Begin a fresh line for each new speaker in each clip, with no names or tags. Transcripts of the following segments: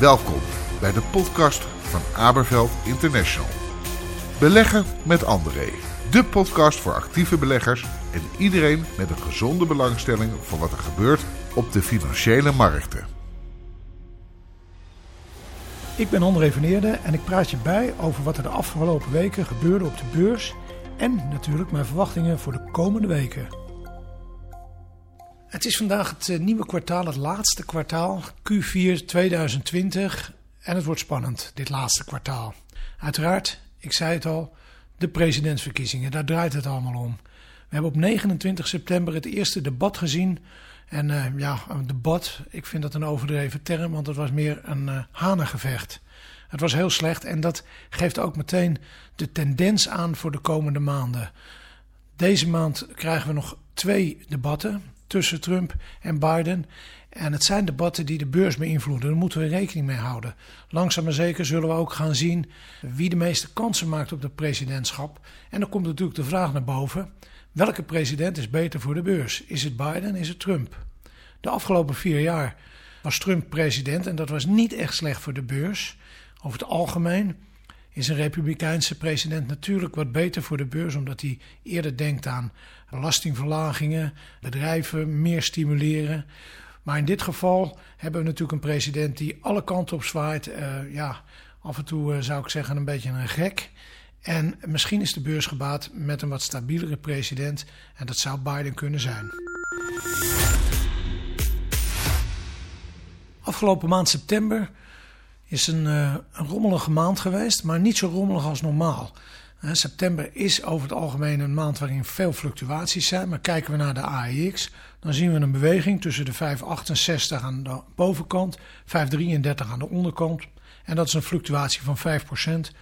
Welkom bij de podcast van Aberveld International. Beleggen met André. De podcast voor actieve beleggers en iedereen met een gezonde belangstelling voor wat er gebeurt op de financiële markten.
Ik ben André van Eerde en ik praat je bij over wat er de afgelopen weken gebeurde op de beurs en natuurlijk mijn verwachtingen voor de komende weken. Het is vandaag het eh, nieuwe kwartaal, het laatste kwartaal, Q4 2020. En het wordt spannend, dit laatste kwartaal. Uiteraard, ik zei het al, de presidentsverkiezingen, daar draait het allemaal om. We hebben op 29 september het eerste debat gezien. En uh, ja, een debat, ik vind dat een overdreven term, want het was meer een uh, hanengevecht. Het was heel slecht en dat geeft ook meteen de tendens aan voor de komende maanden. Deze maand krijgen we nog twee debatten tussen Trump en Biden. En het zijn debatten die de beurs beïnvloeden. Daar moeten we rekening mee houden. Langzaam maar zeker zullen we ook gaan zien wie de meeste kansen maakt op het presidentschap. En dan komt natuurlijk de vraag naar boven: welke president is beter voor de beurs? Is het Biden? Is het Trump? De afgelopen vier jaar was Trump president en dat was niet echt slecht voor de beurs. Over het algemeen is een republikeinse president natuurlijk wat beter voor de beurs, omdat hij eerder denkt aan belastingverlagingen, bedrijven meer stimuleren. Maar in dit geval hebben we natuurlijk een president die alle kanten op zwaait. Uh, ja, af en toe uh, zou ik zeggen een beetje een gek. En misschien is de beurs gebaat met een wat stabielere president. En dat zou Biden kunnen zijn. Afgelopen maand september is een, uh, een rommelige maand geweest, maar niet zo rommelig als normaal. september is over het algemeen een maand waarin veel fluctuaties zijn. Maar kijken we naar de AEX, dan zien we een beweging tussen de 5,68 aan de bovenkant, 5,33 aan de onderkant. En dat is een fluctuatie van 5%.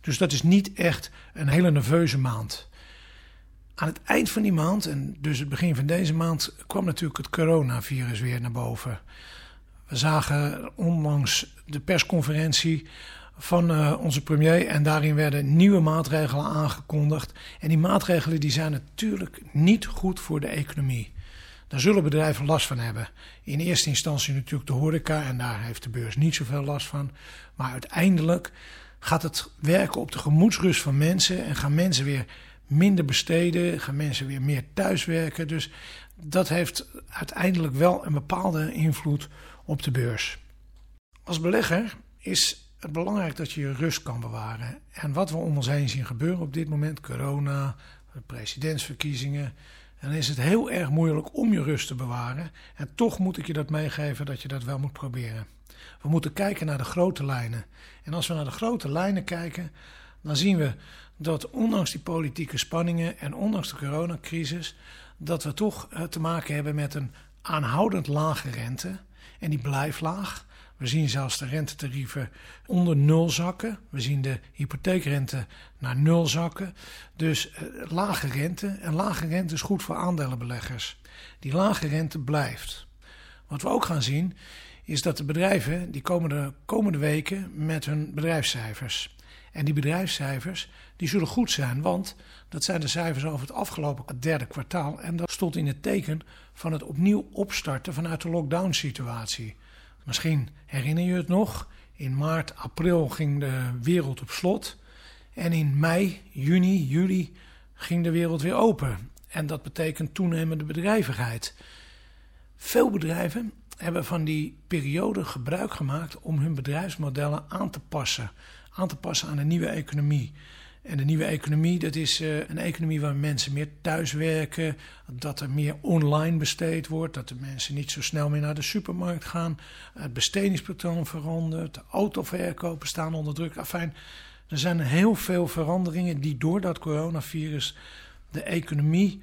Dus dat is niet echt een hele nerveuze maand. Aan het eind van die maand, en dus het begin van deze maand, kwam natuurlijk het coronavirus weer naar boven. We zagen onlangs de persconferentie van uh, onze premier en daarin werden nieuwe maatregelen aangekondigd. En die maatregelen die zijn natuurlijk niet goed voor de economie. Daar zullen bedrijven last van hebben. In eerste instantie natuurlijk de horeca en daar heeft de beurs niet zoveel last van. Maar uiteindelijk gaat het werken op de gemoedsrust van mensen en gaan mensen weer minder besteden, gaan mensen weer meer thuiswerken. Dus dat heeft uiteindelijk wel een bepaalde invloed op de beurs. Als belegger is het belangrijk dat je je rust kan bewaren. En wat we om ons heen zien gebeuren op dit moment, corona, presidentsverkiezingen, dan is het heel erg moeilijk om je rust te bewaren. En toch moet ik je dat meegeven dat je dat wel moet proberen. We moeten kijken naar de grote lijnen. En als we naar de grote lijnen kijken, dan zien we dat ondanks die politieke spanningen en ondanks de coronacrisis, dat we toch eh, te maken hebben met een aanhoudend lage rente. En die blijft laag. We zien zelfs de rentetarieven onder nul zakken. We zien de hypotheekrente naar nul zakken. Dus eh, lage rente. En lage rente is goed voor aandelenbeleggers. Die lage rente blijft. Wat we ook gaan zien is dat de bedrijven die komen de komende weken met hun bedrijfscijfers. En die bedrijfscijfers die zullen goed zijn, want dat zijn de cijfers over het afgelopen derde kwartaal. En dat stond in het teken van het opnieuw opstarten vanuit de lockdown-situatie. Misschien herinner je het nog, in maart, april ging de wereld op slot. En in mei, juni, juli ging de wereld weer open. En dat betekent toenemende bedrijvigheid. Veel bedrijven hebben van die periode gebruik gemaakt om hun bedrijfsmodellen aan te passen. Aan te passen aan de nieuwe economie. En de nieuwe economie, dat is uh, een economie waar mensen meer thuiswerken, dat er meer online besteed wordt, dat de mensen niet zo snel meer naar de supermarkt gaan, het bestedingspatroon verandert, de autoverkopen staan onder druk. Afijn, er zijn heel veel veranderingen die door dat coronavirus de economie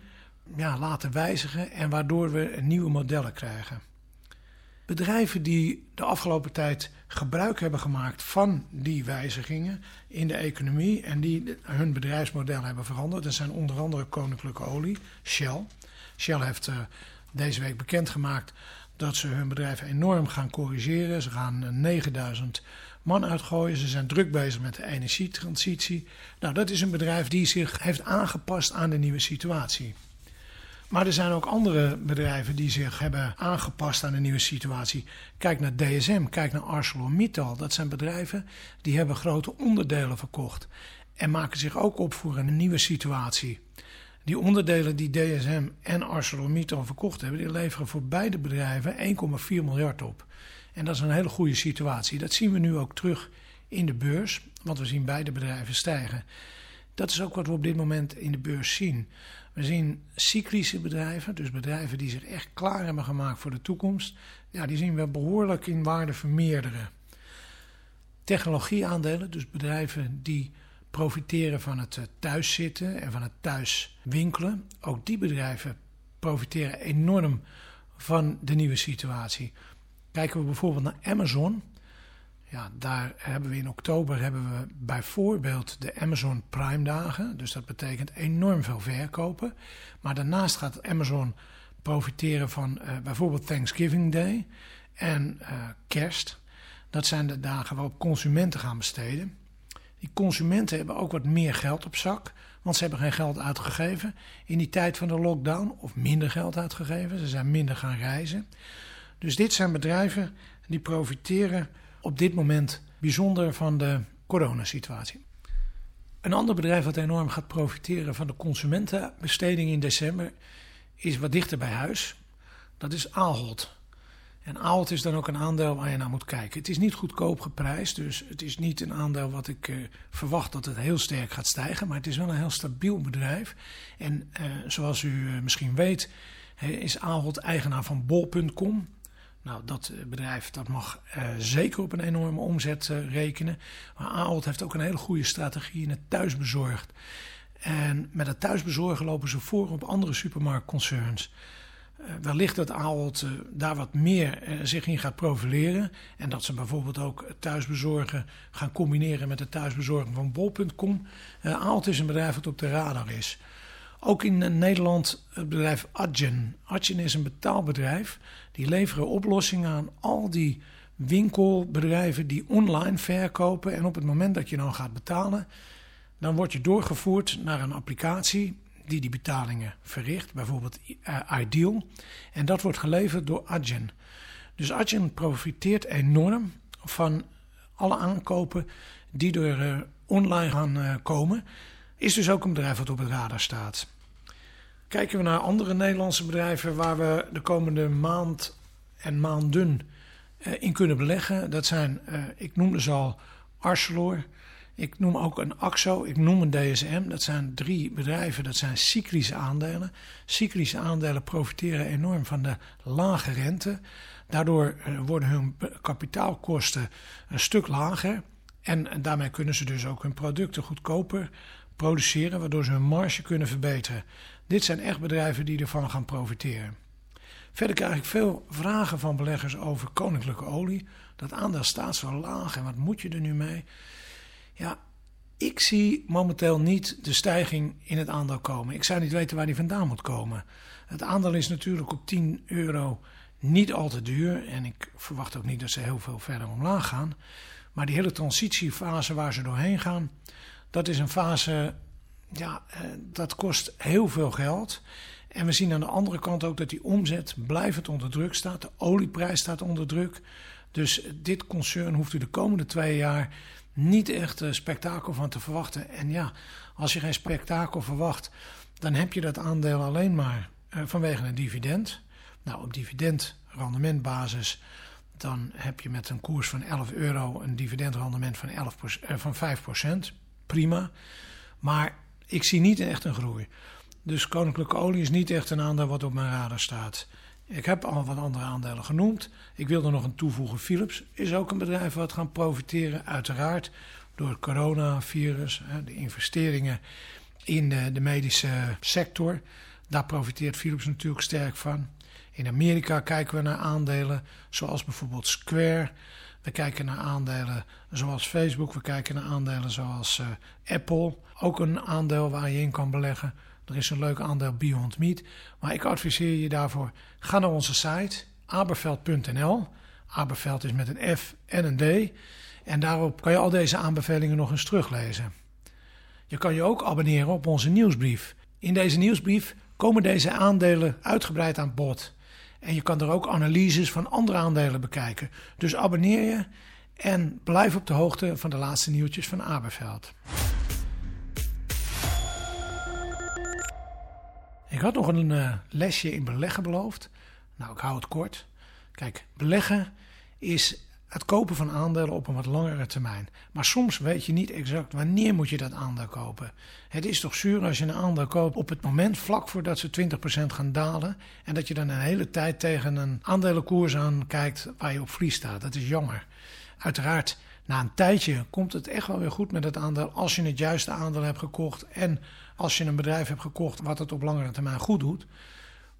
ja, laten wijzigen en waardoor we nieuwe modellen krijgen. Bedrijven die de afgelopen tijd gebruik hebben gemaakt van die wijzigingen in de economie en die hun bedrijfsmodel hebben veranderd, dat zijn onder andere Koninklijke Olie, Shell. Shell heeft uh, deze week bekendgemaakt dat ze hun bedrijf enorm gaan corrigeren. Ze gaan 9000 man uitgooien. Ze zijn druk bezig met de energietransitie. Nou, dat is een bedrijf die zich heeft aangepast aan de nieuwe situatie. Maar er zijn ook andere bedrijven die zich hebben aangepast aan de nieuwe situatie. Kijk naar DSM, kijk naar ArcelorMittal. Dat zijn bedrijven die hebben grote onderdelen verkocht. En maken zich ook op voor een nieuwe situatie. Die onderdelen die DSM en ArcelorMittal verkocht hebben, die leveren voor beide bedrijven 1,4 miljard op. En dat is een hele goede situatie. Dat zien we nu ook terug in de beurs, want we zien beide bedrijven stijgen. Dat is ook wat we op dit moment in de beurs zien. We zien cyclische bedrijven, dus bedrijven die zich echt klaar hebben gemaakt voor de toekomst. Ja, die zien we behoorlijk in waarde vermeerderen. Technologieaandelen, dus bedrijven die profiteren van het eh, thuiszitten en van het thuiswinkelen. Ook die bedrijven profiteren enorm van de nieuwe situatie. Kijken we bijvoorbeeld naar Amazon. Ja, daar hebben we in oktober hebben we bijvoorbeeld de Amazon Prime dagen. Dus dat betekent enorm veel verkopen. Maar daarnaast gaat Amazon profiteren van uh, bijvoorbeeld Thanksgiving Day en uh, kerst. Dat zijn de dagen waarop consumenten gaan besteden. Die consumenten hebben ook wat meer geld op zak, want ze hebben geen geld uitgegeven in die tijd van de lockdown, of minder geld uitgegeven. Ze zijn minder gaan reizen. Dus dit zijn bedrijven die profiteren op dit moment bijzonder van de coronasituatie. Een ander bedrijf dat enorm gaat profiteren van de consumentenbesteding in december is wat dichter bij huis. Dat is Ahold. En Ahold is dan ook een aandeel waar je naar moet kijken. Het is niet goedkoop geprijsd, dus het is niet een aandeel wat ik uh, verwacht dat het heel sterk gaat stijgen. Maar het is wel een heel stabiel bedrijf. En uh, zoals u uh, misschien weet, is Ahold eigenaar van bol.com. Nou, dat bedrijf dat mag zeker op een enorme omzet rekenen. Maar Ahold heeft ook een hele goede strategie in het thuisbezorgd. En met het thuisbezorgen lopen ze voor op andere supermarktconcerns. Uh, wellicht dat Ahold daar wat meer zich in gaat profileren. En dat ze bijvoorbeeld ook thuisbezorgen gaan combineren met het thuisbezorgen van bol.com. Ahold is een bedrijf dat op de radar is. Ook in Nederland het bedrijf Adyen. Adyen is een betaalbedrijf. Die leveren oplossingen aan al die winkelbedrijven die online verkopen. En op het moment dat je dan gaat betalen, dan word je doorgevoerd naar een applicatie die die betalingen verricht, bijvoorbeeld uh, Ideal. En dat wordt geleverd door Adyen. Dus Adyen profiteert enorm van alle aankopen die er uh, online gaan komen. Is dus ook een bedrijf wat op het radar staat. Kijken we naar andere Nederlandse bedrijven waar we de komende maand en maanden in kunnen beleggen. Dat zijn, ik noemde ze al, Arcelor, ik noem ook een AXO, ik noem een DSM. Dat zijn drie bedrijven, dat zijn cyclische aandelen. Cyclische aandelen profiteren enorm van de lage rente. Daardoor eh, worden hun kapitaalkosten een stuk lager. En daarmee kunnen ze dus ook hun producten goedkoper produceren, waardoor ze hun marge kunnen verbeteren. Dit zijn echt bedrijven die ervan gaan profiteren. Verder krijg ik veel vragen van beleggers over koninklijke olie. Dat aandeel staat zo laag en wat moet je er nu mee? Ja, ik zie momenteel niet de stijging in het aandeel komen. Ik zou niet weten waar die vandaan moet komen. Het aandeel is natuurlijk op 10 euro niet al te duur. En ik verwacht ook niet dat ze heel veel verder omlaag gaan. Maar die hele transitiefase waar ze doorheen gaan, dat is een fase, ja, eh, dat kost heel veel geld. En we zien aan de andere kant ook dat die omzet blijvend onder druk staat. De olieprijs staat onder druk. Dus dit concern hoeft u de komende twee jaar niet echt een spektakel van te verwachten. En ja, als je geen spektakel verwacht, dan heb je dat aandeel alleen maar uh, vanwege een dividend. Nou, op dividendrendementbasis, dan heb je met een koers van 11 euro een dividendrendement van, 11 uh, van 5% Prima. Maar ik zie niet echt een groei. Dus koninklijke olie is niet echt een aandeel wat op mijn radar staat. Ik heb al wat andere aandelen genoemd. Ik wil er nog een toevoegen. Philips is ook een bedrijf wat gaat profiteren, uiteraard, door het coronavirus. De investeringen in de medische sector. Daar profiteert Philips natuurlijk sterk van. In Amerika kijken we naar aandelen zoals bijvoorbeeld Square. We kijken naar aandelen zoals Facebook. We kijken naar aandelen zoals uh, Apple. Ook een aandeel waar je in kan beleggen. Er is een leuk aandeel Beyond Meat. Maar ik adviseer je daarvoor, ga naar onze site aberveld.nl. Aberveld is met een F en een D. En daarop kan je al deze aanbevelingen nog eens teruglezen. Je kan je ook abonneren op onze nieuwsbrief. In deze nieuwsbrief komen deze aandelen uitgebreid aan bod. En je kan er ook analyses van andere aandelen bekijken. Dus abonneer je en blijf op de hoogte van de laatste nieuwtjes van Aberveld. Ik had nog een uh, lesje in beleggen beloofd. Nou, ik hou het kort. Kijk, beleggen is het kopen van aandelen op een wat langere termijn. Maar soms weet je niet exact wanneer moet je dat aandeel kopen. Het is toch zuur als je een aandeel koopt op het moment vlak voordat ze 20% gaan dalen. En dat je dan een hele tijd tegen een aandelenkoers aan kijkt waar je op vlies staat. Dat is jammer. Uiteraard, na een tijdje komt het echt wel weer goed met het aandeel als je het juiste aandeel hebt gekocht. En als je een bedrijf hebt gekocht wat het op langere termijn goed doet.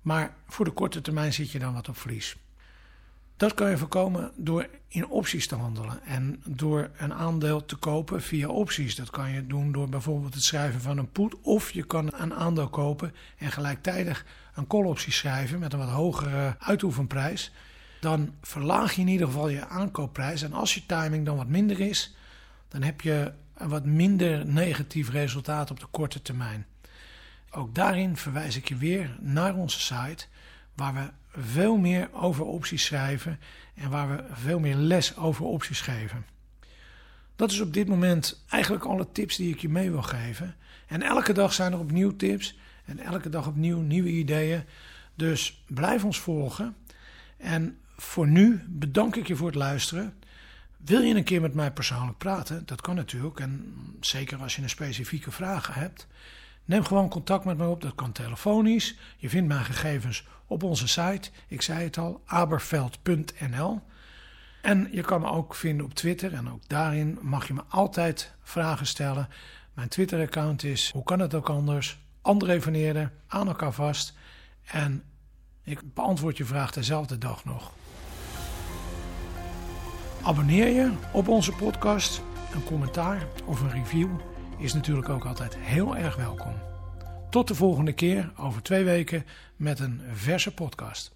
Maar voor de korte termijn zit je dan wat op verlies. Dat kan je voorkomen door in opties te handelen en door een aandeel te kopen via opties. Dat kan je doen door bijvoorbeeld het schrijven van een put of je kan een aandeel kopen en gelijktijdig een call-optie schrijven met een wat hogere uitoefenprijs. Dan verlaag je in ieder geval je aankoopprijs en als je timing dan wat minder is, dan heb je een wat minder negatief resultaat op de korte termijn. Ook daarin verwijs ik je weer naar onze site waar we veel meer over opties schrijven en waar we veel meer les over opties geven. Dat is op dit moment eigenlijk alle tips die ik je mee wil geven. En elke dag zijn er opnieuw tips en elke dag opnieuw nieuwe ideeën. Dus blijf ons volgen. En voor nu bedank ik je voor het luisteren. Wil je een keer met mij persoonlijk praten? Dat kan natuurlijk. En zeker als je een specifieke vraag hebt. Neem gewoon contact met me op, dat kan telefonisch. Je vindt mijn gegevens op onze site, ik zei het al, aberveld.nl. En je kan me ook vinden op Twitter en ook daarin mag je me altijd vragen stellen. Mijn Twitter-account is, hoe kan het ook anders? André van aan elkaar vast. En ik beantwoord je vraag dezelfde dag nog. Abonneer je op onze podcast, een commentaar of een review is natuurlijk ook altijd heel erg welkom. Tot de volgende keer over twee weken met een verse podcast.